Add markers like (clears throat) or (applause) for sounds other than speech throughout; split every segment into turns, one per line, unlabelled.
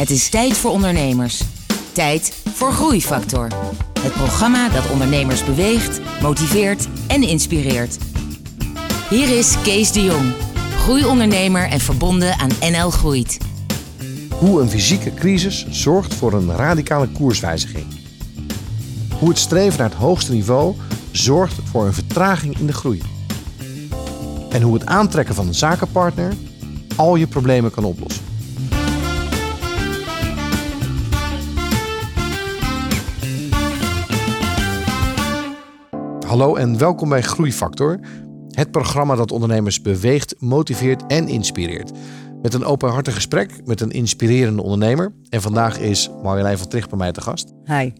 Het is tijd voor ondernemers. Tijd voor Groeifactor. Het programma dat ondernemers beweegt, motiveert en inspireert. Hier is Kees de Jong, groeiondernemer en verbonden aan NL Groeit.
Hoe een fysieke crisis zorgt voor een radicale koerswijziging. Hoe het streven naar het hoogste niveau zorgt voor een vertraging in de groei. En hoe het aantrekken van een zakenpartner al je problemen kan oplossen. Hallo en welkom bij Groeifactor, het programma dat ondernemers beweegt, motiveert en inspireert. Met een openhartig gesprek met een inspirerende ondernemer. En vandaag is Marjolein van Tricht bij mij te gast.
Hi.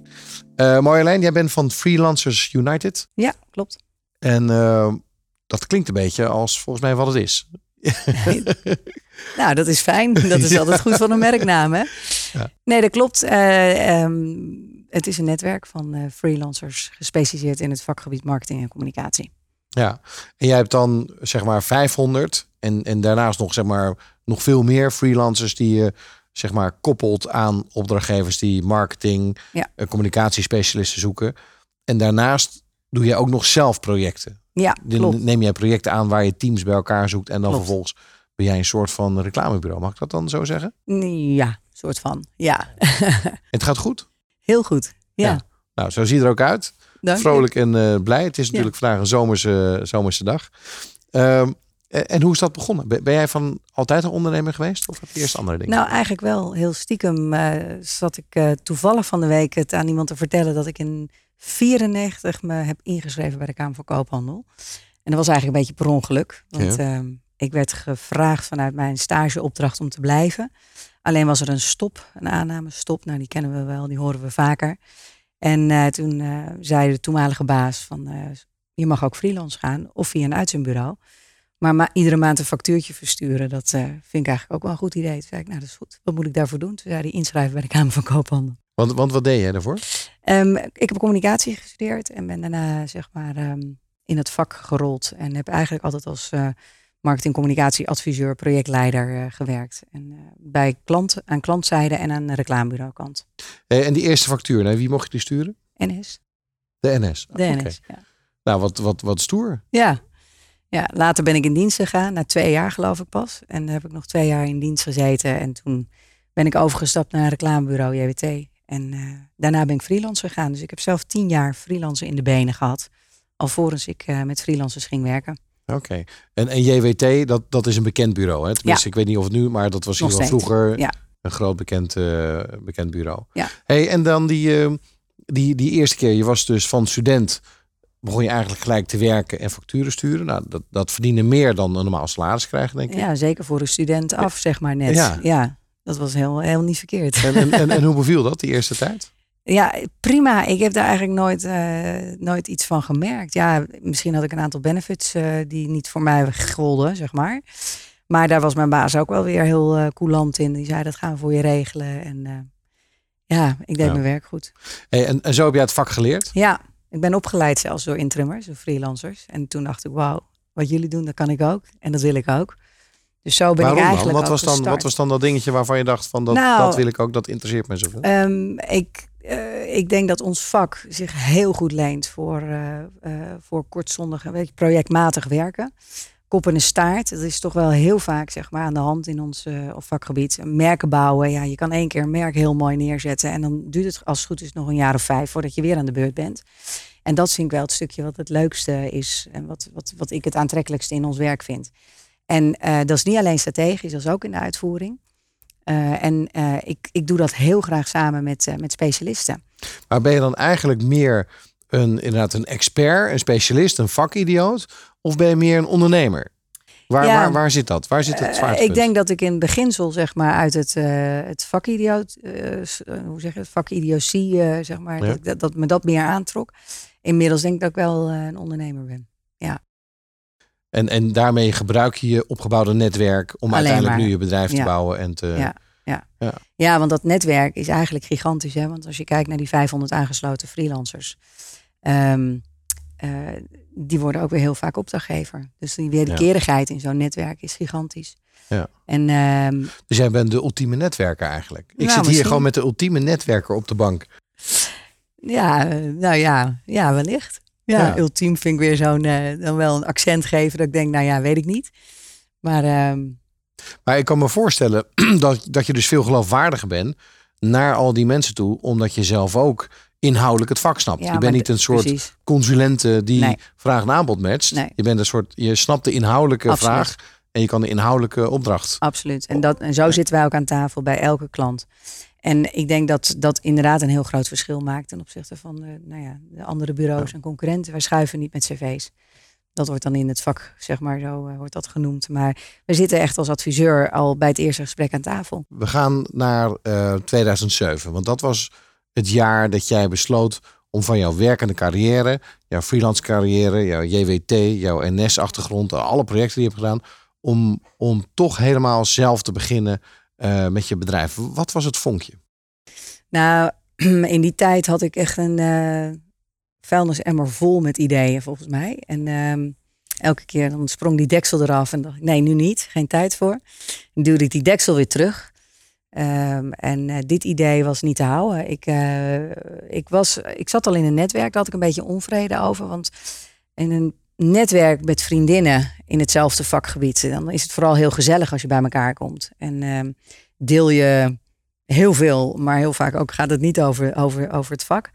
Uh, Marjolein, jij bent van Freelancers United.
Ja, klopt.
En uh, dat klinkt een beetje als volgens mij wat het is. (laughs)
nou, dat is fijn. Dat is (laughs) altijd goed van een merknaam, hè? Ja. Nee, dat klopt. Uh, um, het is een netwerk van uh, freelancers gespecialiseerd in het vakgebied marketing en communicatie.
Ja, en jij hebt dan zeg maar 500 en, en daarnaast nog zeg maar nog veel meer freelancers die je zeg maar koppelt aan opdrachtgevers die marketing, ja. uh, communicatiespecialisten zoeken. En daarnaast doe je ook nog zelf projecten.
Ja, klopt.
Neem jij projecten aan waar je teams bij elkaar zoekt en dan vervolgens ben jij een soort van reclamebureau. Mag ik dat dan zo zeggen?
Ja, soort van. Ja.
het gaat goed?
Heel goed. Ja.
Nou, zo ziet er ook uit.
Dank
Vrolijk en uh, blij. Het is natuurlijk vandaag een zomerse, zomerse dag. Um, en hoe is dat begonnen? Ben jij van altijd een ondernemer geweest? Of heb je eerst andere dingen?
Nou, eigenlijk wel. Heel stiekem uh, zat ik uh, toevallig van de week het aan iemand te vertellen dat ik in 94 me heb ingeschreven bij de Kamer van Koophandel. En dat was eigenlijk een beetje per ongeluk. Want ja. uh, ik werd gevraagd vanuit mijn stageopdracht om te blijven. Alleen was er een stop, een aanname stop. Nou, die kennen we wel, die horen we vaker. En uh, toen uh, zei de toenmalige baas van, uh, je mag ook freelance gaan of via een uitzendbureau. Maar ma iedere maand een factuurtje versturen, dat vind ik eigenlijk ook wel een goed idee. Toen zei ik, nou dat is goed. Wat moet ik daarvoor doen? Toen zei hij inschrijven bij de Kamer van Koophandel.
Want, want wat deed jij daarvoor?
Um, ik heb communicatie gestudeerd en ben daarna zeg maar um, in het vak gerold. En heb eigenlijk altijd als marketing, communicatie, adviseur, projectleider uh, gewerkt. En uh, bij klant, aan klantzijde en aan reclamebureau kant.
Hey, en die eerste factuur, naar wie mocht je die sturen?
NS.
De NS?
De okay. NS, ja.
Nou, wat, wat, wat stoer.
Ja. ja, later ben ik in dienst gegaan, na twee jaar geloof ik pas. En heb ik nog twee jaar in dienst gezeten. En toen ben ik overgestapt naar reclamebureau JWT. En uh, daarna ben ik freelance gegaan. Dus ik heb zelf tien jaar freelance in de benen gehad. Alvorens ik met freelancers ging werken.
Oké. Okay. En, en JWT, dat, dat is een bekend bureau. Hè? Tenminste, ja. ik weet niet of het nu, maar dat was hier wel vroeger
ja.
een groot bekend, uh, bekend bureau.
Ja.
Hey, en dan die, uh, die, die eerste keer, je was dus van student, begon je eigenlijk gelijk te werken en facturen sturen. Nou, dat, dat verdiende meer dan een normaal salaris krijgen, denk ik.
Ja, zeker voor een student af, zeg maar net. Ja, ja dat was heel, heel niet verkeerd.
En, en, en, en (laughs) hoe beviel dat, die eerste tijd?
Ja, prima. Ik heb daar eigenlijk nooit, uh, nooit iets van gemerkt. Ja, misschien had ik een aantal benefits uh, die niet voor mij golden, zeg maar. Maar daar was mijn baas ook wel weer heel uh, coulant in. Die zei, dat gaan we voor je regelen. En ja, ik deed ja. mijn werk goed.
Hey, en, en zo heb jij het vak geleerd?
Ja, ik ben opgeleid zelfs door intrimmers, door freelancers. En toen dacht ik, wauw, wat jullie doen, dat kan ik ook. En dat wil ik ook. Dus zo ben
Waarom
ik eigenlijk
dan? Wat was dan, wat was dan dat dingetje waarvan je dacht van dat,
nou,
dat wil ik ook, dat interesseert me zoveel?
Um, ik uh, ik denk dat ons vak zich heel goed leent voor, uh, uh, voor kortzondig, je, projectmatig werken. Kop en een staart, dat is toch wel heel vaak zeg maar, aan de hand in ons vakgebied. Merken bouwen, ja, je kan één keer een merk heel mooi neerzetten. En dan duurt het als het goed is nog een jaar of vijf voordat je weer aan de beurt bent. En dat vind ik wel het stukje wat het leukste is en wat, wat, wat ik het aantrekkelijkste in ons werk vind. En dat is niet alleen strategisch, dat is ook in de uitvoering. Uh, en uh, ik, ik doe dat heel graag samen met, uh, met specialisten.
Maar ben je dan eigenlijk meer een, inderdaad een expert, een specialist, een vakidioot? Of ben je meer een ondernemer? Waar, ja, waar, waar zit dat? Waar zit het zwaartepunt?
ik denk dat ik in beginsel zeg maar uit het, het vakidioot, hoe zeg je het, vakidiotie, zeg maar, ja. dat, dat me dat meer aantrok. Inmiddels denk ik dat ik wel een ondernemer ben. Ja.
En, en daarmee gebruik je je opgebouwde netwerk om
Alleen
uiteindelijk
maar.
nu je bedrijf te
Ja.
bouwen en te.
Ja, ja.
Ja.
ja, want dat netwerk is eigenlijk gigantisch. Hè? Want als je kijkt naar die 500 aangesloten freelancers. ehm, die worden ook weer heel vaak opdrachtgever. Dus die wederkerigheid in zo'n netwerk is gigantisch.
Ja.
En, ehm,
dus jij bent de ultieme netwerker eigenlijk. Ik zit hier gewoon met de ultieme netwerker op de bank.
Ja, nou ja, ja wellicht. Ja, ultiem vind ik weer zo'n uh, dan wel een accent geven dat ik denk, nou ja, weet ik niet. Maar, uh...
maar ik kan me voorstellen (clears throat) dat, dat je dus veel geloofwaardiger bent naar al die mensen toe, omdat je zelf ook inhoudelijk het vak snapt. je bent niet een soort precies. consulente die vraag en aanbod matcht. Nee. Je bent een soort, je snapt de inhoudelijke vraag en je kan de inhoudelijke opdracht.
Absoluut. En, dat, en zo zitten wij ook aan tafel bij elke klant. En ik denk dat dat inderdaad een heel groot verschil maakt ten opzichte van de, nou ja, de andere bureaus en concurrenten. Wij schuiven niet met cv's. Dat wordt dan in het vak, zeg maar, zo uh, wordt dat genoemd. Maar we zitten echt als adviseur al bij het eerste gesprek aan tafel.
We gaan naar 2007, eh, want dat was het jaar dat jij besloot om van jouw werkende carrière, jouw freelance carrière, jouw JWT, jouw NS-achtergrond, alle projecten die je hebt gedaan, om, om toch helemaal zelf te beginnen uh, met je bedrijf. Wat was het vonkje?
Nou, (clears throat) in die tijd had ik echt een uh, vuilnisemmer vol met ideeën, volgens mij. En uh, elke keer dan sprong die deksel eraf en dacht ik, nee, nu niet, geen tijd voor. Dan duwde ik die deksel weer terug. Um, en uh, dit idee was niet te houden. Ik, ik, was, ik zat al in een netwerk, daar had ik een beetje onvrede over. Want in een netwerk met vriendinnen in hetzelfde vakgebied, dan is het vooral heel gezellig als je bij elkaar komt. En uh, deel je heel veel, maar heel vaak ook gaat het niet over, over, over het vak.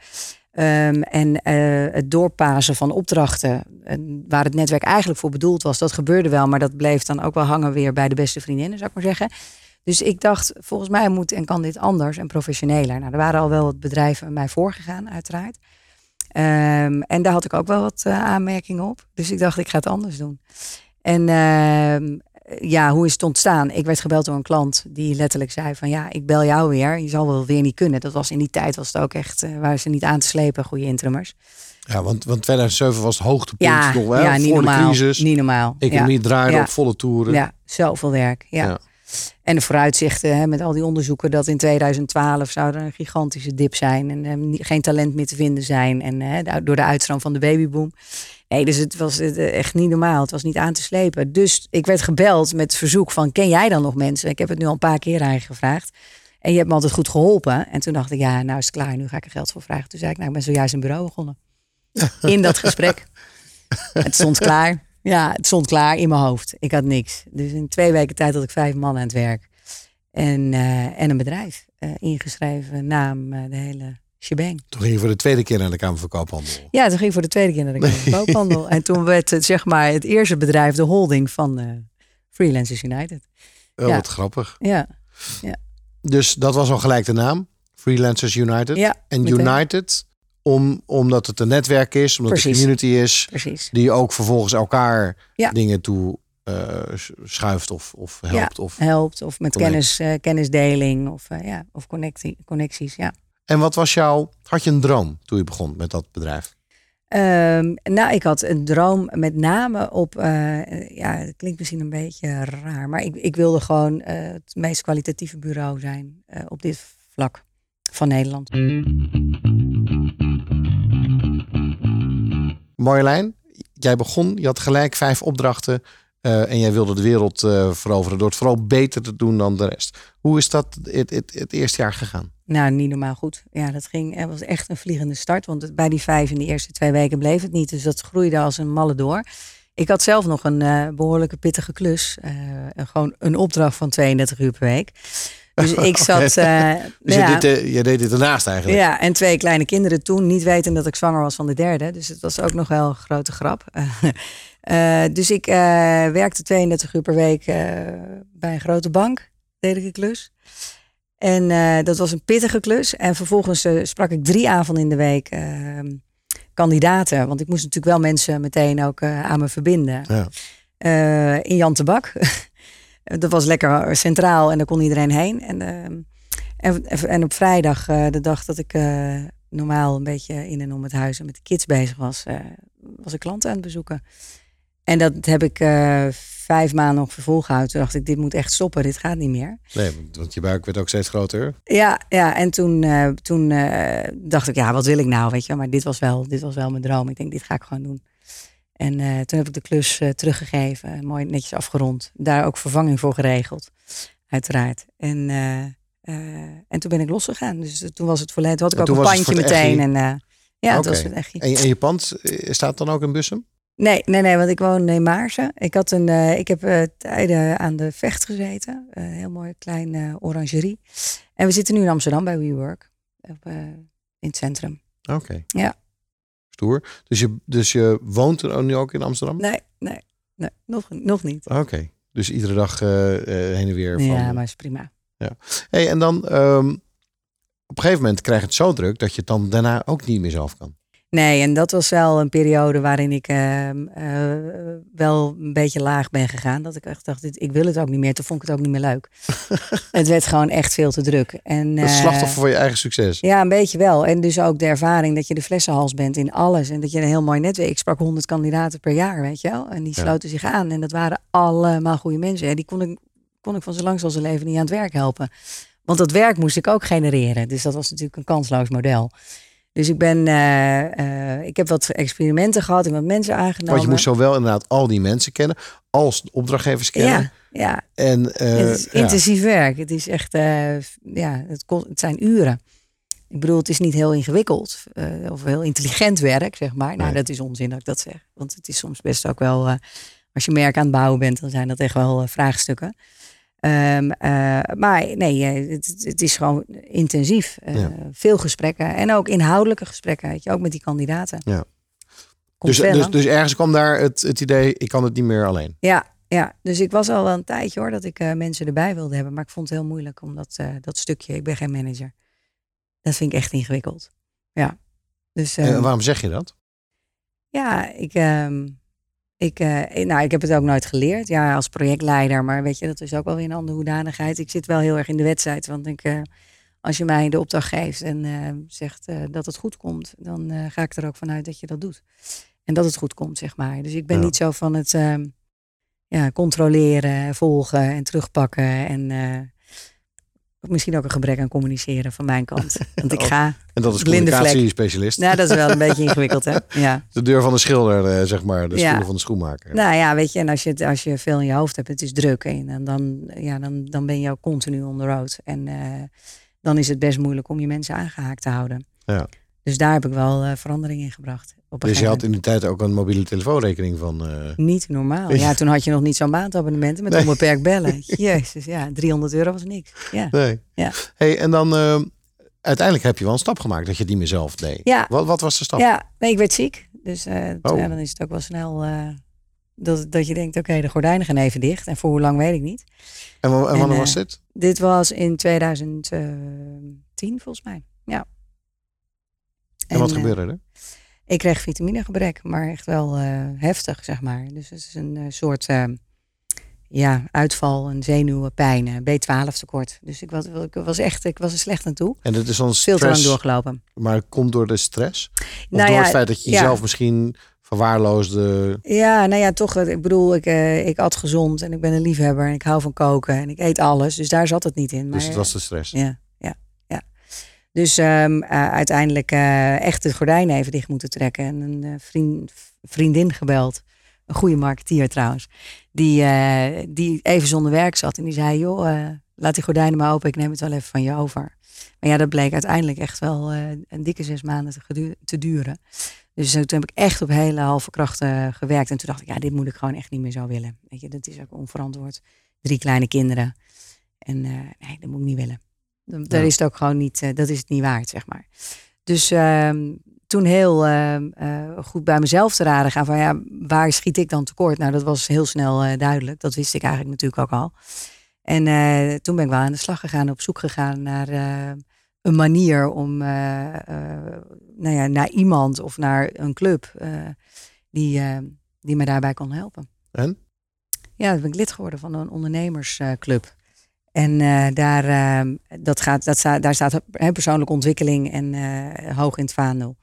Um, en uh, het doorpasen van opdrachten, waar het netwerk eigenlijk voor bedoeld was, dat gebeurde wel, maar dat bleef dan ook wel hangen weer bij de beste vriendinnen, zou ik maar zeggen. Dus ik dacht, volgens mij moet en kan dit anders en professioneler. Nou, er waren al wel wat bedrijven mij voorgegaan, uiteraard. Um, en daar had ik ook wel wat uh, aanmerkingen op. Dus ik dacht, ik ga het anders doen. En uh, ja, hoe is het ontstaan? Ik werd gebeld door een klant die letterlijk zei van ja, ik bel jou weer. Je zal wel weer niet kunnen. Dat was in die tijd was het ook echt, uh, waren ze niet aan te slepen, goede intrimmers.
Ja, want, want 2007 was het hoogtepunt
ja,
nog wel.
Ja, niet
voor
normaal,
de crisis.
Niet normaal.
Economie ja. draaide op volle toeren.
Ja, zoveel werk. ja. En de vooruitzichten hè, met al die onderzoeken dat in 2012 zou er een gigantische dip zijn en eh, geen talent meer te vinden zijn. En door de uitstroom van de babyboom. Nee, dus het was eh, echt niet normaal. Het was niet aan te slepen. Dus ik werd gebeld met het verzoek van ken jij dan nog mensen? Ik heb het nu al een paar keer aan je gevraagd. En je hebt me altijd goed geholpen. En toen dacht ik, ja, nou is het klaar. Nu ga ik er geld voor vragen. Toen zei ik, nou, ik ben zojuist een bureau begonnen. (laughs) In dat gesprek. het stond klaar. Ja, het stond klaar in mijn hoofd. Ik had niks. Dus in twee weken tijd had ik vijf man aan het werk. En, uh, en een bedrijf. Uh, ingeschreven, naam, uh, de hele shebang.
Toen ging je voor de tweede keer naar de Kamer van Koophandel.
Ja, toen ging ik voor de tweede keer naar de Kamer van (laughs) Koophandel. en toen werd het zeg maar het eerste bedrijf de holding van Freelancers United.
Oh, ja. wat grappig.
Ja. ja.
Dus dat was al gelijk de naam. Freelancers United.
Ja,
en United om, omdat het een netwerk is, omdat het een community is.
Precies.
Die ook vervolgens elkaar dingen toe uh, schuift of, of helpt.
Ja,
of
helpt of met kennis, uh, kennisdeling of, uh, ja, of connectie, connecties. Ja.
En wat was jouw, had je een droom toen je begon met dat bedrijf?
Um, nou, ik had een droom met name op, ja, het klinkt misschien een beetje raar, maar ik, ik wilde gewoon het meest kwalitatieve bureau zijn op dit vlak van Nederland.
Marjolein, jij begon, je had gelijk vijf opdrachten uh, en jij wilde de wereld uh, veroveren door het vooral beter te doen dan de rest. Hoe is dat het, het, eerste jaar gegaan?
Nou, niet normaal goed. Ja, dat ging, het was echt een vliegende start. Want bij die vijf in de eerste twee weken bleef het niet. Dus dat groeide als een malle door. Ik had zelf nog een uh, behoorlijke pittige klus. gewoon een opdracht van 32 uur per week. Dus (laughs) ik zat. Uh,
dus ja, je, deed, je deed dit ernaast eigenlijk?
Ja, en twee kleine kinderen toen, niet weten dat ik zwanger was van de derde. Dus het was ook nog wel een grote grap. uh, (laughs) dus ik uh, werkte 32 uur per week bij een grote bank, deed ik een klus. En dat was een pittige klus. En vervolgens sprak ik drie avonden in de week ehm, kandidaten. Want ik moest natuurlijk wel mensen meteen ook aan me verbinden. Ja. in Jan Tebak. (laughs) dat was lekker centraal en daar kon iedereen heen. En, uh, en, en, op vrijdag, uh, de dag dat ik normaal een beetje in en om het huis en met de kids bezig was, was ik klanten aan het bezoeken. En dat heb ik vijf maanden nog volgehouden. Toen dacht ik, dit moet echt stoppen, dit gaat niet meer.
Nee, want je buik werd ook steeds groter.
Ja, ja en toen, uh, toen uh, dacht ik, ja, wat wil ik nou, weet je. Maar dit was wel, dit was wel mijn droom. Ik denk, dit ga ik gewoon doen. En uh, toen heb ik de klus teruggegeven, mooi netjes afgerond. Daar ook vervanging voor geregeld, uiteraard. En, en toen ben ik losgegaan. Dus toen was het volledig. Toen had ik ook een pandje meteen. En, ja, okay. was het echt.
En, en je pand staat dan ook in Bussum?
Nee, nee, nee, want ik woon in Maarsen. Ik, had een, uh, ik heb uh, tijden aan de vecht gezeten. Een uh, heel mooi klein orangerie. En we zitten nu in Amsterdam bij WeWork. Op, in het centrum.
Oké. Okay.
Ja.
Stoer. Dus je, dus je woont er nu ook in Amsterdam?
Nee, nee, nee nog, nog niet.
Oké. Dus iedere dag heen en weer van...
Ja, maar is prima.
Ja. Hey, en dan um, op een gegeven moment krijg je het zo druk... dat je het dan daarna ook niet meer zelf kan.
Nee, en dat was wel een periode waarin ik uh, uh, wel een beetje laag ben gegaan. Dat ik echt dacht, ik wil het ook niet meer. Toen vond ik het ook niet meer leuk. (laughs) het werd gewoon echt veel te druk. En,
uh, slachtoffer voor je eigen succes.
Ja, een beetje wel. En dus ook de ervaring dat je de flessenhals bent in alles. En dat je een heel mooi netwerk... Ik sprak honderd kandidaten per jaar, weet je wel. En die sloten zich aan. En dat waren allemaal goede mensen. En die kon ik, kon ik van zo lang als ze leven niet aan het werk helpen. Want dat werk moest ik ook genereren. Dus dat was natuurlijk een kansloos model. Dus ik ben, uh, uh, ik heb wat experimenten gehad en wat mensen aangenomen.
Want je moest zowel inderdaad al die mensen kennen als de opdrachtgevers kennen.
Ja, ja.
En,
uh, het is intensief werk. Het is echt, ja, het, kost, het zijn uren. Ik bedoel, het is niet heel ingewikkeld of heel intelligent werk, zeg maar. Nou, dat is onzin dat ik dat zeg. Want het is soms best ook wel, als je merk aan het bouwen bent, dan zijn dat echt wel vraagstukken. Um, uh, maar nee, eh, het, het, is gewoon intensief. Uh, Veel gesprekken en ook inhoudelijke gesprekken, weet je, ook met die kandidaten.
Ja. Dus, dus, dus, ergens kwam daar het, het idee, ik kan het niet meer alleen.
Ja, ja. dus ik was al wel een tijdje hoor dat ik uh, mensen erbij wilde hebben, maar ik vond het heel moeilijk om dat, dat stukje, ik ben geen manager. Dat vind ik echt ingewikkeld. Ja. Dus,
en waarom zeg je dat?
Ja, ik. Um, ik, uh, nou, ik heb het ook nooit geleerd. Ja, als projectleider. Maar weet je, dat is ook wel weer een andere hoedanigheid. Ik zit wel heel erg in de wedstrijd. Want ik, uh, als je mij de opdracht geeft en uh, zegt dat het goed komt, dan ga ik er ook vanuit dat je dat doet. En dat het goed komt, zeg maar. Dus ik ben niet zo van het ehm, ja, controleren, volgen en terugpakken. En misschien ook een gebrek aan communiceren van mijn kant. (laughs) Want ik ga.
En dat is communicatiespecialist.
Nou, dat is wel een beetje (laughs) ingewikkeld, hè? Ja.
De deur van de schilder, eh, zeg maar, de schoenen van de schoenmaker.
Nou ja, weet je, en als je, als je veel in je hoofd hebt, het is druk. En dan, ja, dan, dan ben je ook continu on the road. En uh, dan is het best moeilijk om je mensen aangehaakt te houden.
Ja.
Dus daar heb ik wel uh, verandering in gebracht.
dus je had in die tijd ook een mobiele telefoonrekening van... Uh...
Niet normaal. Ja, toen had je nog niet zo'n maandabonnementen met nee. onbeperkt bellen. (laughs) Jezus, ja, 300 euro was niks. Ja.
Nee.
Ja.
Hey, en dan uh, uiteindelijk heb je wel een stap gemaakt dat je het niet meer zelf deed.
Ja.
Wat, wat was de stap?
Ja, nee, ik werd ziek. Dus oh. ja, dan is het ook wel snel dat, dat je denkt, oké, okay, de gordijnen gaan even dicht. En voor hoe lang weet ik niet.
En, en wanneer was dit?
Dit was in 2010 volgens mij, ja.
En, wat gebeurde er?
Ik kreeg vitaminegebrek, maar echt wel uh, heftig, zeg maar. Dus het is een uh, soort ja, uitval, een zenuwpijn, B12 tekort. Dus ik was, ik was echt, ik was er slecht aan toe.
En dat is dan
Veel te lang doorgelopen.
Maar het komt door de stress? Of nou door ja, het feit dat je ja. jezelf misschien verwaarloosde?
Ja, nou ja, toch. Ik bedoel, ik, ik at gezond en ik ben een liefhebber en ik hou van koken en ik eet alles. Dus daar zat het niet in.
Maar, dus het was de stress?
Ja. Dus um, uh, uiteindelijk uh, echt de gordijnen even dicht moeten trekken. En een uh, vriend, vriendin gebeld. Een goede marketeer trouwens. Die, die even zonder werk zat. En die zei, joh, laat die gordijnen maar open. Ik neem het wel even van je over. Maar ja, dat bleek uiteindelijk echt wel een dikke zes maanden te, te duren. Dus toen heb ik echt op hele halve krachten gewerkt. En toen dacht ik, ja, dit moet ik gewoon echt niet meer zo willen. Weet je, dat is ook onverantwoord. Drie kleine kinderen. En nee, dat moet ik niet willen. Daar is het ook gewoon niet, uh, dat is het niet waard, zeg maar. Dus uh, toen heel uh, goed bij mezelf te raden gaan van ja, waar schiet ik dan tekort? Nou, dat was heel snel eh, duidelijk. Dat wist ik eigenlijk natuurlijk ook al. En toen ben ik wel aan de slag gegaan, op zoek gegaan naar een manier om nou ja, naar iemand of naar een club die, die me daarbij kon helpen.
En?
Ja, dan ben ik lid geworden van een ondernemersclub. En uh, daar, uh, dat gaat, dat daar staat persoonlijke ontwikkeling en uh, hoog in het vaandel.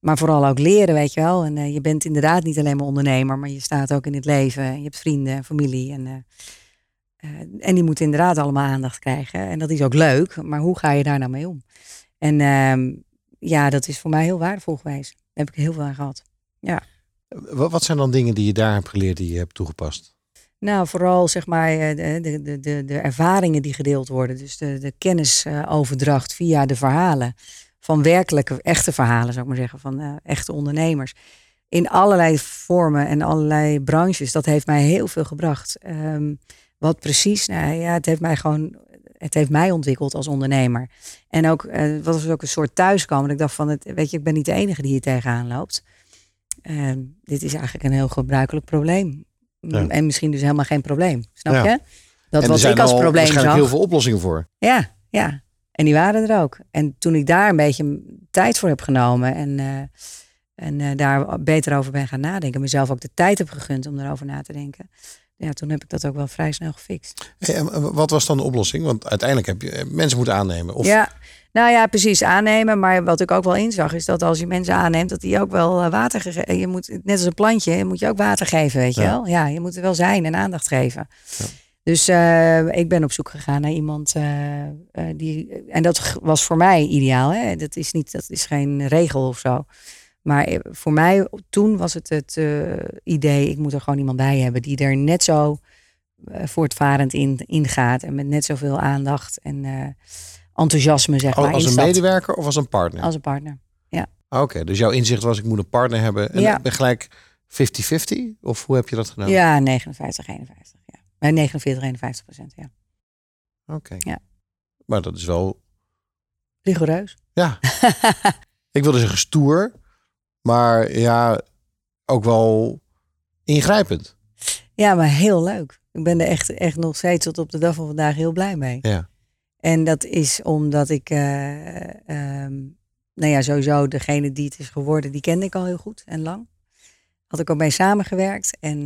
maar vooral ook leren, weet je wel. En je bent inderdaad niet alleen maar ondernemer, maar je staat ook in het leven. Je hebt vrienden en familie. En, en die moeten inderdaad allemaal aandacht krijgen. En dat is ook leuk, maar hoe ga je daar nou mee om? En ehm, ja, dat is voor mij heel waardevol geweest. Daar heb ik heel veel aan gehad. Ja.
Wat zijn dan dingen die je daar hebt geleerd die je hebt toegepast?
Nou, vooral zeg maar eh, de, de, de, de ervaringen die gedeeld worden. Dus de, de kennisoverdracht via de verhalen. Van werkelijke, echte verhalen, zou ik maar zeggen. Van uh, echte ondernemers. In allerlei vormen en allerlei branches. Dat heeft mij heel veel gebracht. Um, wat precies? Nou ja, het heeft mij gewoon het heeft mij ontwikkeld als ondernemer. En ook uh, was ook een soort thuiskomen. Ik dacht van, het, weet je, ik ben niet de enige die hier tegenaan loopt. Uh, dit is eigenlijk een heel gebruikelijk probleem. En misschien dus helemaal geen probleem. Snap je? Dat was ik als probleem zag. Er
zijn heel veel oplossingen voor.
Ja, ja. En die waren er ook. En toen ik daar een beetje tijd voor heb genomen en, uh, en daar beter over ben gaan nadenken, mezelf ook de tijd heb gegund om erover na te denken, ja, toen heb ik dat ook wel vrij snel gefixt.
en wat was dan de oplossing? Want uiteindelijk heb je eh, mensen moeten aannemen. Of...
Ja, nou ja, precies aannemen. Maar wat ik ook wel inzag, is dat als je mensen aanneemt, dat die ook wel eh, water geven. Je moet, net als een plantje, moet je ook water geven, weet je wel? Ja, je moet er wel zijn en aandacht geven. Ja. Dus uh, ik ben op zoek gegaan naar iemand uh, die. En dat was voor mij ideaal. Hè? Dat is niet, dat is geen regel of zo. Maar eh, voor mij toen was het het uh, idee, ik moet er gewoon iemand bij hebben die er net zo uh, voortvarend in, in gaat. En met net zoveel aandacht en uh, enthousiasme, zeg maar.
Als een medewerker of als een partner?
Als een partner, ja.
Ah, oké, dus jouw inzicht was, ik moet een partner hebben. En ja. ben gelijk 50-50? Of hoe heb je dat gedaan?
Ja, 59, 51. Ja. Bij 49, 51 procent, ja.
Oké. Ja. Maar dat is wel...
Rigoureus.
Ja. (laughs) ik wilde zeggen stoer. Maar ja, ook wel ingrijpend.
Ja, maar heel leuk. Ik ben er echt, echt nog steeds tot op de dag van vandaag heel blij mee.
Ja.
En dat is omdat ik, uh, nou ja, sowieso degene die het is geworden, die kende ik al heel goed en lang. Had ik ook mee samengewerkt. En,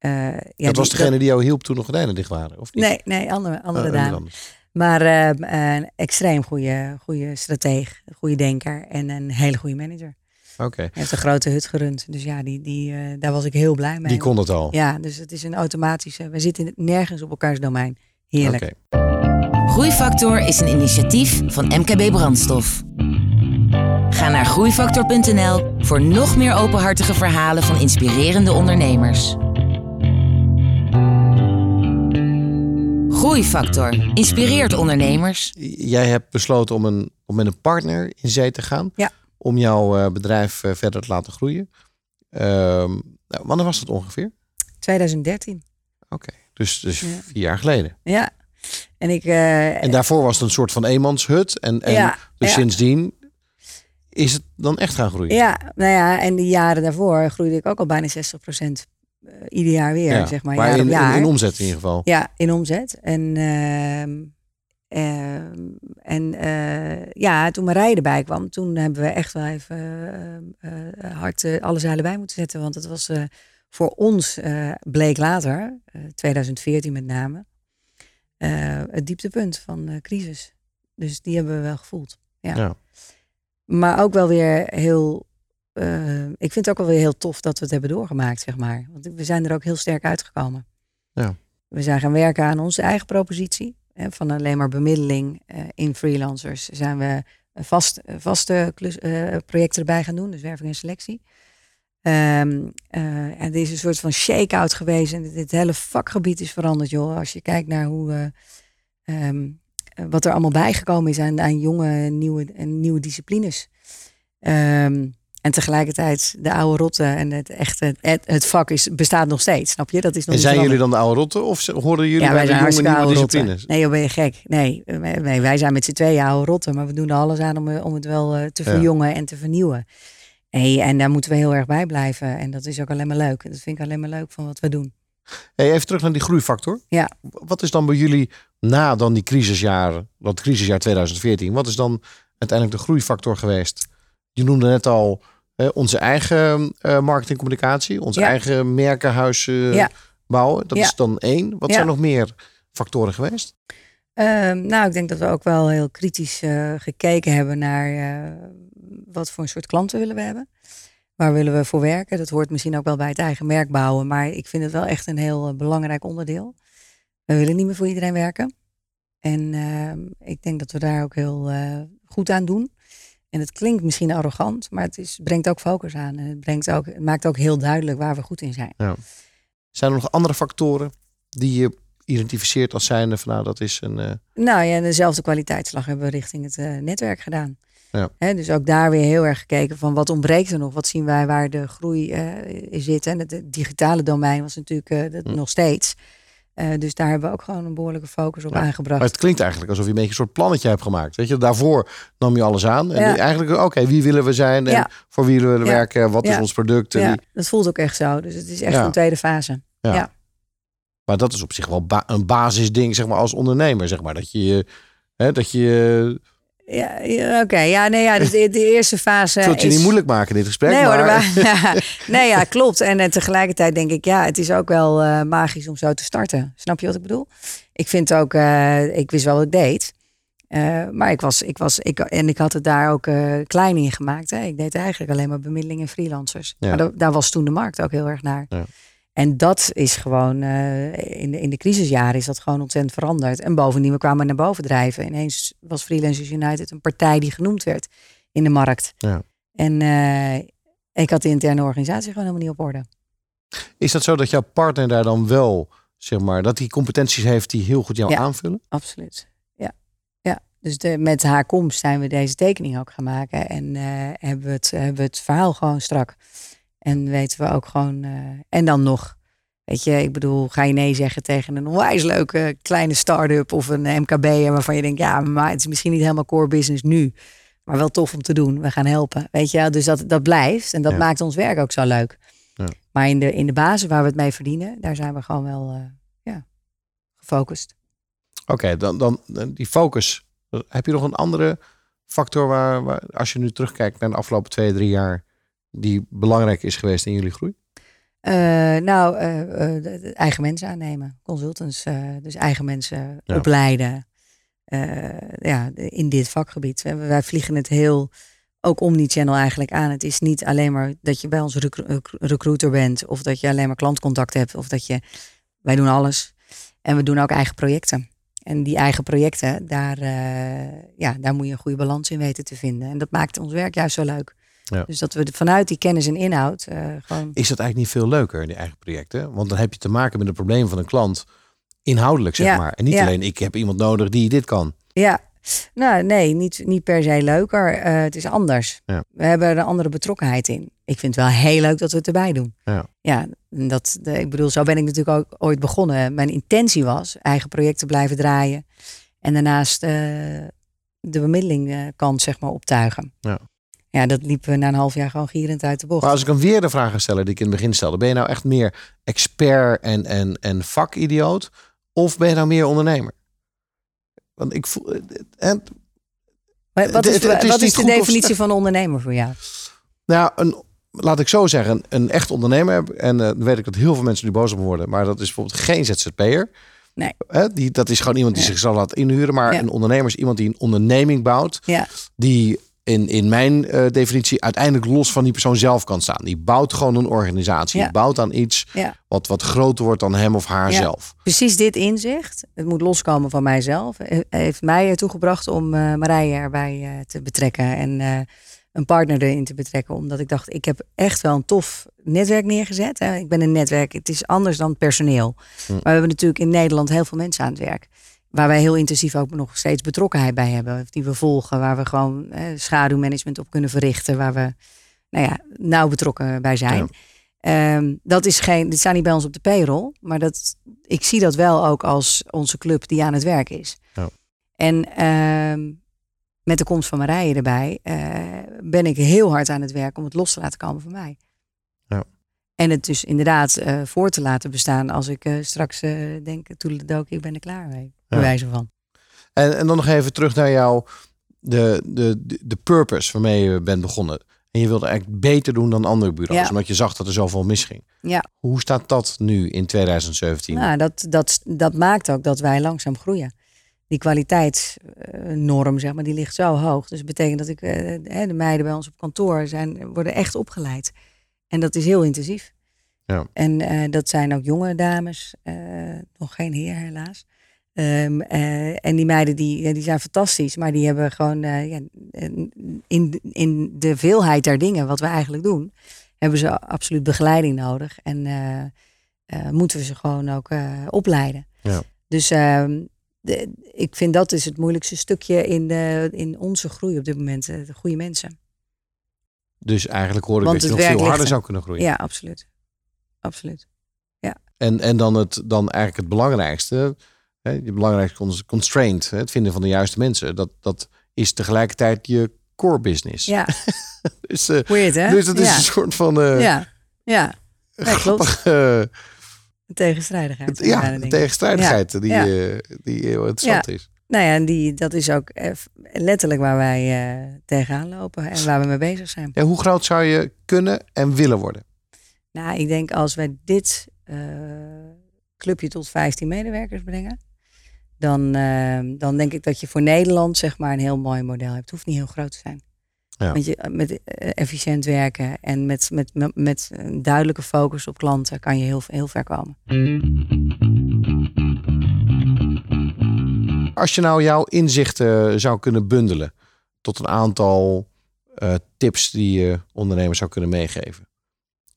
uh,
ja, dat was degene die jou hielp toen nog gordijnen dicht waren, of niet?
Nee, nee andere, andere oh, dame. Maar ehm, een extreem goede, goede strateeg, goede denker en een hele goede manager.
Oké. Hij
heeft een grote hut gerund. Dus ja, die, die, uh, daar was ik heel blij mee.
Die kon het al.
Ja, dus het is een automatische. We zitten nergens op elkaars domein. Heerlijk.
Okay. Groeifactor is een initiatief van MKB Brandstof. Ga naar groeifactor.nl voor nog meer openhartige verhalen van inspirerende ondernemers. Groeifactor inspireert ondernemers.
Jij hebt besloten om, een, om met een partner in zee te gaan.
Ja
om jouw eh, bedrijf eh, verder te laten groeien. Ehm, nou, wanneer was dat ongeveer?
2013.
Oké, dus, dus vier jaar geleden.
Ja. En, ik, uh,
en daarvoor was het een soort van eenmanshut. En, en ja, dus sindsdien is het dan echt gaan groeien.
Ja, nou ja, en de jaren daarvoor groeide ik ook al bijna 60 procent ieder jaar weer, zeg maar.
maar
jaar
in,
jaar.
In, in, omzet in ieder geval.
Ja, in omzet. En uh, Ehm, en uh, ja, toen Marije erbij kwam, toen hebben we echt wel even uh, hard alle zeilen bij moeten zetten. Want het was voor ons, bleek later, 2014 met name, het dieptepunt van de crisis. Dus die hebben we wel gevoeld. Ja. ja. Maar ook wel weer heel. ik vind het ook wel weer heel tof dat we het hebben doorgemaakt, zeg maar. Want we zijn er ook heel sterk uitgekomen.
Ja.
We zijn gaan werken aan onze eigen propositie van alleen maar bemiddeling eh, in freelancers zijn we vast, vaste klus, eh, projecten erbij gaan doen, dus werving en selectie. Um, en er is een soort van shake-out geweest en dit, hele vakgebied is veranderd, joh. Als je kijkt naar hoe, uh, wat er allemaal bijgekomen is aan, aan jonge, nieuwe, nieuwe disciplines. Um, en tegelijkertijd de oude rotte en het echte het, het, vak is, bestaat nog steeds, snap je? Dat is nog
en zijn jullie dan de oude rotte of horen jullie
ja,
bij de jonge nieuwe
disciplines? Nee, joh, ben je gek. Nee, nee, wij zijn met z'n tweeën oude rotten, maar we doen er alles aan om, om het wel eh, te verjongen en te vernieuwen. Hey, en daar moeten we heel erg bij blijven. En dat is ook alleen maar leuk. Dat vind ik alleen maar leuk van wat we doen.
Hey, even terug naar die groeifactor.
Ja.
Wat is dan bij jullie na dan die crisisjaren, dat crisisjaar 2014, wat is dan uiteindelijk de groeifactor geweest? Je noemde net al onze eigen uh, marketingcommunicatie, onze eigen merkenhuis uh, bouwen. Dat is dan één. Wat zijn nog meer factoren geweest?
Ehm, nou, ik denk dat we ook wel heel kritisch gekeken hebben naar wat voor een soort klanten willen we hebben. Waar willen we voor werken? Dat hoort misschien ook wel bij het eigen merk bouwen, maar ik vind het wel echt een heel belangrijk onderdeel. We willen niet meer voor iedereen werken. En ehm, ik denk dat we daar ook heel goed aan doen. En het klinkt misschien arrogant, maar het is, brengt ook focus aan. En het, brengt ook, het maakt ook heel duidelijk waar we goed in zijn. Ja.
Zijn er nog andere factoren die je identificeert als zijnde van nou dat is een... Uh...
Nou ja, dezelfde kwaliteitsslag hebben we richting het uh, netwerk gedaan. Ja. dus ook daar weer heel erg gekeken van wat ontbreekt er nog? Wat zien wij waar de groei uh, zit? En het digitale domein was natuurlijk hm. nog steeds. Dus daar hebben we ook gewoon een behoorlijke focus op aangebracht.
Maar het klinkt eigenlijk alsof je een beetje een soort plannetje hebt gemaakt. Weet je, daarvoor nam je alles aan. En ja. eigenlijk, oké, wie willen we zijn? En voor wie willen we werken? Wat is ons product?
Ja, dat voelt ook echt zo. Dus het is echt een tweede fase. ja.
Maar dat is op zich wel een basisding, zeg maar, als ondernemer, zeg maar. Dat je, hè, dat je
ja, ja oké. Ja, nee, ja, dus de, de eerste fase.
Ik je niet moeilijk maken in dit gesprek.
Nee,
maar...
hoor, (laughs) ja, nee, ja, klopt. En, en tegelijkertijd denk ik, ja, het is ook wel uh, magisch om zo te starten. Snap je wat ik bedoel? Ik vind ook, uh, ik wist wel wat ik deed. Uh, maar ik was, ik was, ik, en ik had het daar ook klein in gemaakt. Hè. Ik deed eigenlijk alleen maar bemiddeling en freelancers. Ja. Maar daar was toen de markt ook heel erg naar. Ja. En dat is gewoon, uh, in, de, in de crisisjaren is dat gewoon ontzettend veranderd. En bovendien, we kwamen naar boven drijven. Ineens was Freelancers United een partij die genoemd werd in de markt. Ja. En uh, ik had de interne organisatie gewoon helemaal niet op orde.
Is dat zo dat jouw partner daar dan wel, zeg maar, dat hij competenties heeft die heel goed jou
ja,
aanvullen?
Absoluut. Ja, ja. Dus de, met haar komst zijn we deze tekening ook gaan maken. En uh, hebben, we het, hebben we het verhaal gewoon strak. En weten we ook gewoon. Uh, en dan nog. Weet je, ik bedoel, ga je nee zeggen tegen een onwijs leuke kleine start-up of een MKB waarvan je denkt, ja, maar het is misschien niet helemaal core business nu, maar wel tof om te doen. We gaan helpen. Weet je, dus dat, dat blijft en dat maakt ons werk ook zo leuk. Ja. Maar in de, in de basis waar we het mee verdienen, daar zijn we gewoon wel uh, ja, gefocust.
Oké, dan, dan die focus. Heb je nog een andere factor waar, waar, als je nu terugkijkt naar de afgelopen twee, drie jaar, die belangrijk is geweest in jullie groei?
Uh, nou, uh, eigen mensen aannemen, consultants, dus eigen mensen opleiden. ja, in dit vakgebied. Wij vliegen het heel ook omni-channel eigenlijk aan. Het is niet alleen maar dat je bij ons recruiter bent of dat je alleen maar klantcontact hebt of dat je. Wij doen alles. En we doen ook eigen projecten. En die eigen projecten, daar, ja, daar moet je een goede balans in weten te vinden. En dat maakt ons werk juist zo leuk. Ja. Dus dat we vanuit die kennis en inhoud uh, gewoon...
Is dat eigenlijk niet veel leuker, die eigen projecten? Want dan heb je te maken met een probleem van een klant inhoudelijk, zeg maar. En niet alleen ik heb iemand nodig die dit kan.
Ja, nou nee, niet, niet per se leuker. Uh, het is anders. We hebben er een andere betrokkenheid in. Ik vind het wel heel leuk dat we het erbij doen. Ja, ja dat, ik bedoel, zo ben ik natuurlijk ook ooit begonnen. Mijn intentie was eigen projecten blijven draaien. En daarnaast uh, de bemiddeling kant zeg maar optuigen. Ja ja, dat liep na een half jaar gewoon gierend uit de bocht.
Maar als ik hem weer de vraag stellen die ik in het begin stelde. Ben je nou echt meer expert en, en, en vakidioot? Of ben je nou meer ondernemer? Want ik voel... En,
maar wat is, het, wat is de definitie van ondernemer voor jou?
Nou, een, laat ik zo zeggen, een echt ondernemer. En uh, dan weet ik dat heel veel mensen nu boos op worden. Maar dat is bijvoorbeeld geen ZZP'er. Nee. Hè, die, dat is gewoon iemand die zichzelf laat inhuren. Maar een ondernemer is iemand die een onderneming bouwt. Ja. Die in, in mijn uh, definitie uiteindelijk los van die persoon zelf kan staan. Die bouwt gewoon een organisatie. Die bouwt aan iets wat, wat groter wordt dan hem of haar ja. zelf.
Precies dit inzicht, het moet loskomen van mijzelf, heeft mij ertoe gebracht om uh, Marije erbij uh, te betrekken en een partner erin te betrekken. Omdat ik dacht, ik heb echt wel een tof netwerk neergezet. Hè. Ik ben een netwerk, het is anders dan personeel. Hm. Maar we hebben natuurlijk in Nederland heel veel mensen aan het werk waar wij heel intensief ook nog steeds betrokkenheid bij hebben. Die we volgen, waar we gewoon eh, schaduwmanagement op kunnen verrichten. Waar we nou ja, nauw betrokken bij zijn. Ehm, dat is geen, dit staat niet bij ons op de payroll. Maar dat, ik zie dat wel ook als onze club die aan het werk is. Ja. En ehm, met de komst van Marije erbij uh, ben ik heel hard aan het werk om het los te laten komen van mij. Ja. En het dus inderdaad uh, voor te laten bestaan als ik uh, straks denk, toen de ik ben er klaar mee bewijzen van.
En, en dan nog even terug naar jou, de, de, de purpose waarmee je bent begonnen. En je wilde eigenlijk beter doen dan andere bureaus, omdat je zag dat er zoveel misging. Ja. Hoe staat dat nu in 2017?
Nou, dat, dat, dat maakt ook dat wij langzaam groeien. die kwaliteitsnorm, zeg maar, die ligt zo hoog. Dus dat betekent dat ik, de meiden bij ons op kantoor zijn, worden echt opgeleid. En dat is heel intensief. Ja. En dat zijn ook jonge dames, nog geen heer helaas. Um, en die meiden die, die zijn fantastisch, maar die hebben gewoon ja, in, in de veelheid der dingen wat we eigenlijk doen, hebben ze absoluut begeleiding nodig. En moeten we ze gewoon ook opleiden. Ja. Dus ehm, de, ik vind dat is het moeilijkste stukje in, de, in onze groei op dit moment, de goede mensen.
Dus eigenlijk hoor ik dat je nog veel harder zou kunnen groeien.
Ja, absoluut. Absoluut. Ja.
En, en dan, het, dan eigenlijk het belangrijkste, hè, je belangrijkste constraint, het vinden van de juiste mensen, dat, dat is tegelijkertijd je core business.
Ja. (laughs)
dus, uh, Weird, hè? Dus dat is een soort van. Uh,
ja, ja. Nee, klopt. Uh, tegenstrijdigheid.
Ja, de tegenstrijdigheid die, ja. die heel interessant is.
Nou ja, en die, dat is ook letterlijk waar wij tegenaan lopen en waar we mee bezig zijn.
Ja, hoe groot zou je kunnen en willen worden?
Nou, ik denk als wij dit clubje tot 15 medewerkers brengen, dan, uh, dan denk ik dat je voor Nederland zeg maar een heel mooi model hebt. Het hoeft niet heel groot te zijn. Ja. Want je, met eh, efficiënt werken en met, met, met, een duidelijke focus op klanten kan je heel, heel ver komen.
Als je nou jouw inzichten zou kunnen bundelen tot een aantal uh, tips die je ondernemers zou kunnen meegeven.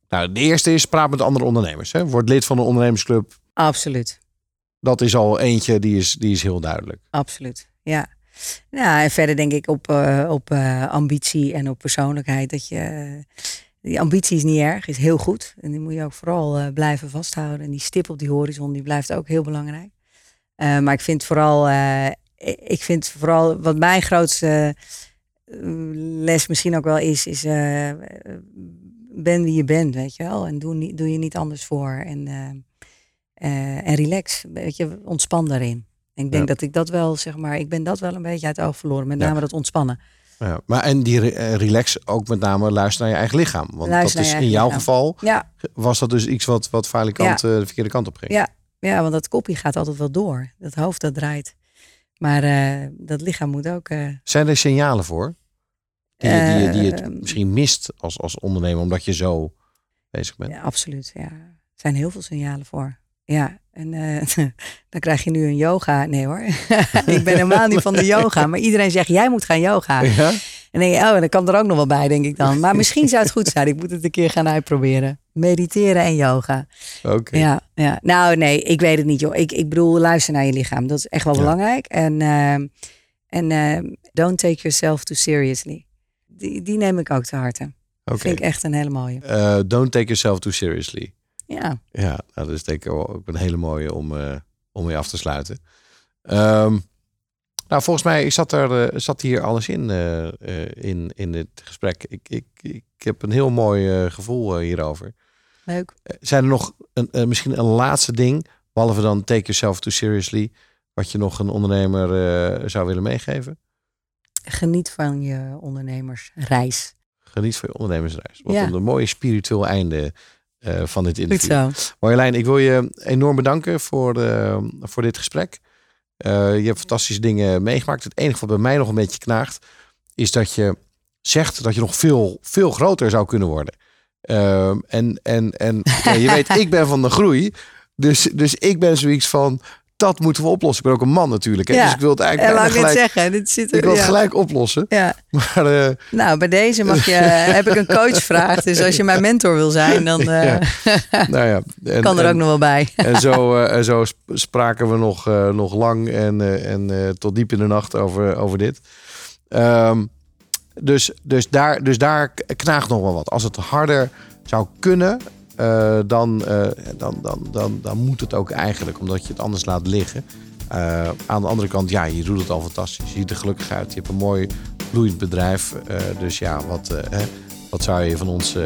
Nou, de eerste is praat met andere ondernemers. Hè? Word lid van een ondernemersclub.
Absoluut.
Dat is al eentje, die is, die is heel duidelijk.
Absoluut, ja. Ja, en verder denk ik op, uh, op uh, ambitie en op persoonlijkheid. Dat je, die ambitie is niet erg, is heel goed. En die moet je ook vooral blijven vasthouden. En die stip op die horizon, die blijft ook heel belangrijk. Maar ik vind vooral, ik vind vooral wat mijn grootste les misschien ook wel is, is ben wie je bent, weet je wel. En doe, doe je niet anders voor. En en relax, weet je, ontspan daarin. En ik denk dat ik dat wel, zeg maar, ik ben dat wel een beetje uit het oog verloren. Met name dat ontspannen.
Ja, maar en die relax ook met name luisteren naar je eigen lichaam. Want dat is in jouw geval, ja. was dat dus iets wat, wat kant, uh, de verkeerde kant op ging.
Ja. Ja, want dat kopje gaat altijd wel door. Dat hoofd dat draait. Maar dat lichaam moet ook...
Zijn er signalen voor? Die, die, die, je het misschien mist als, als ondernemer, omdat je zo bezig bent?
Ja, absoluut. Ja. Er zijn heel veel signalen voor. Ja, en uh, (laughs) dan krijg je nu een yoga. Nee hoor, (laughs) ik ben helemaal niet van de (laughs) yoga. Maar iedereen zegt, jij moet gaan yoga. Ja? En denk je, oh, dat kan er ook nog wel bij, denk ik dan. Maar misschien zou het goed zijn. Ik moet het een keer gaan uitproberen. Mediteren en yoga.
Oké.
Ja, ja, nou nee, ik weet het niet joh. Ik, ik bedoel, luister naar je lichaam. Dat is echt wel belangrijk. En, uh, en uh, don't take yourself too seriously. Die, die neem ik ook te harte. Okay. Vind ik echt een hele mooie.
Uh, don't take yourself too seriously.
Ja.
Ja, nou, dat is denk ik ook een hele mooie om, uh, om mee af te sluiten. Um, nou, volgens mij zat, er, uh, zat hier alles in, uh, in, in dit gesprek. Ik, ik, ik heb een heel mooi gevoel hierover.
Leuk.
zijn er nog een, misschien een laatste ding, behalve dan take yourself too seriously, wat je nog een ondernemer zou willen meegeven?
Geniet van je ondernemersreis.
Geniet van je ondernemersreis. Wat ja. een mooie spiritueel einde uh, van dit interview. Marjolein, ik wil je enorm bedanken voor, uh, voor dit gesprek. Uh, je hebt fantastische dingen meegemaakt. Het enige wat bij mij nog een beetje knaagt, is dat je zegt dat je nog veel, veel groter zou kunnen worden. en en, en je weet, (laughs) ik ben van de groei. Dus, dus ik ben zoiets van, dat moeten we oplossen. Ik ben ook een man natuurlijk. Hè? Ja. Dus ik wil het eigenlijk
ja, gelijk, zeggen. Dit zit
er, ik wil het gelijk oplossen.
Ja. (laughs) Maar, uh, nou, bij deze mag je, (laughs) heb ik een coachvraag. Dus als je mijn mentor wil zijn, dan (laughs) uh, nou ja. En, kan er en, ook nog wel bij.
en, zo, uh, en zo spraken we nog, nog lang en, en tot diep in de nacht over, over dit. Um, dus, dus, daar, dus daar knaagt nog wel wat. Als het harder zou kunnen, uh, dan, uh, dan, dan, dan, dan moet het ook eigenlijk, omdat je het anders laat liggen. Uh, aan de andere kant, ja, je doet het al fantastisch. Je ziet er gelukkig uit. Je hebt een mooi bloeiend bedrijf. dus ja, wat, wat zou je van ons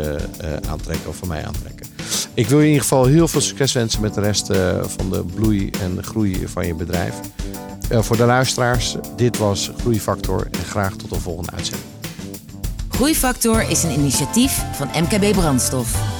aantrekken of van mij aantrekken? Ik wil je in ieder geval heel veel succes wensen met de rest van de bloei en groei van je bedrijf. voor de luisteraars, dit was Groeifactor en graag tot de volgende uitzending.
Groeifactor is een initiatief van MKB Brandstof.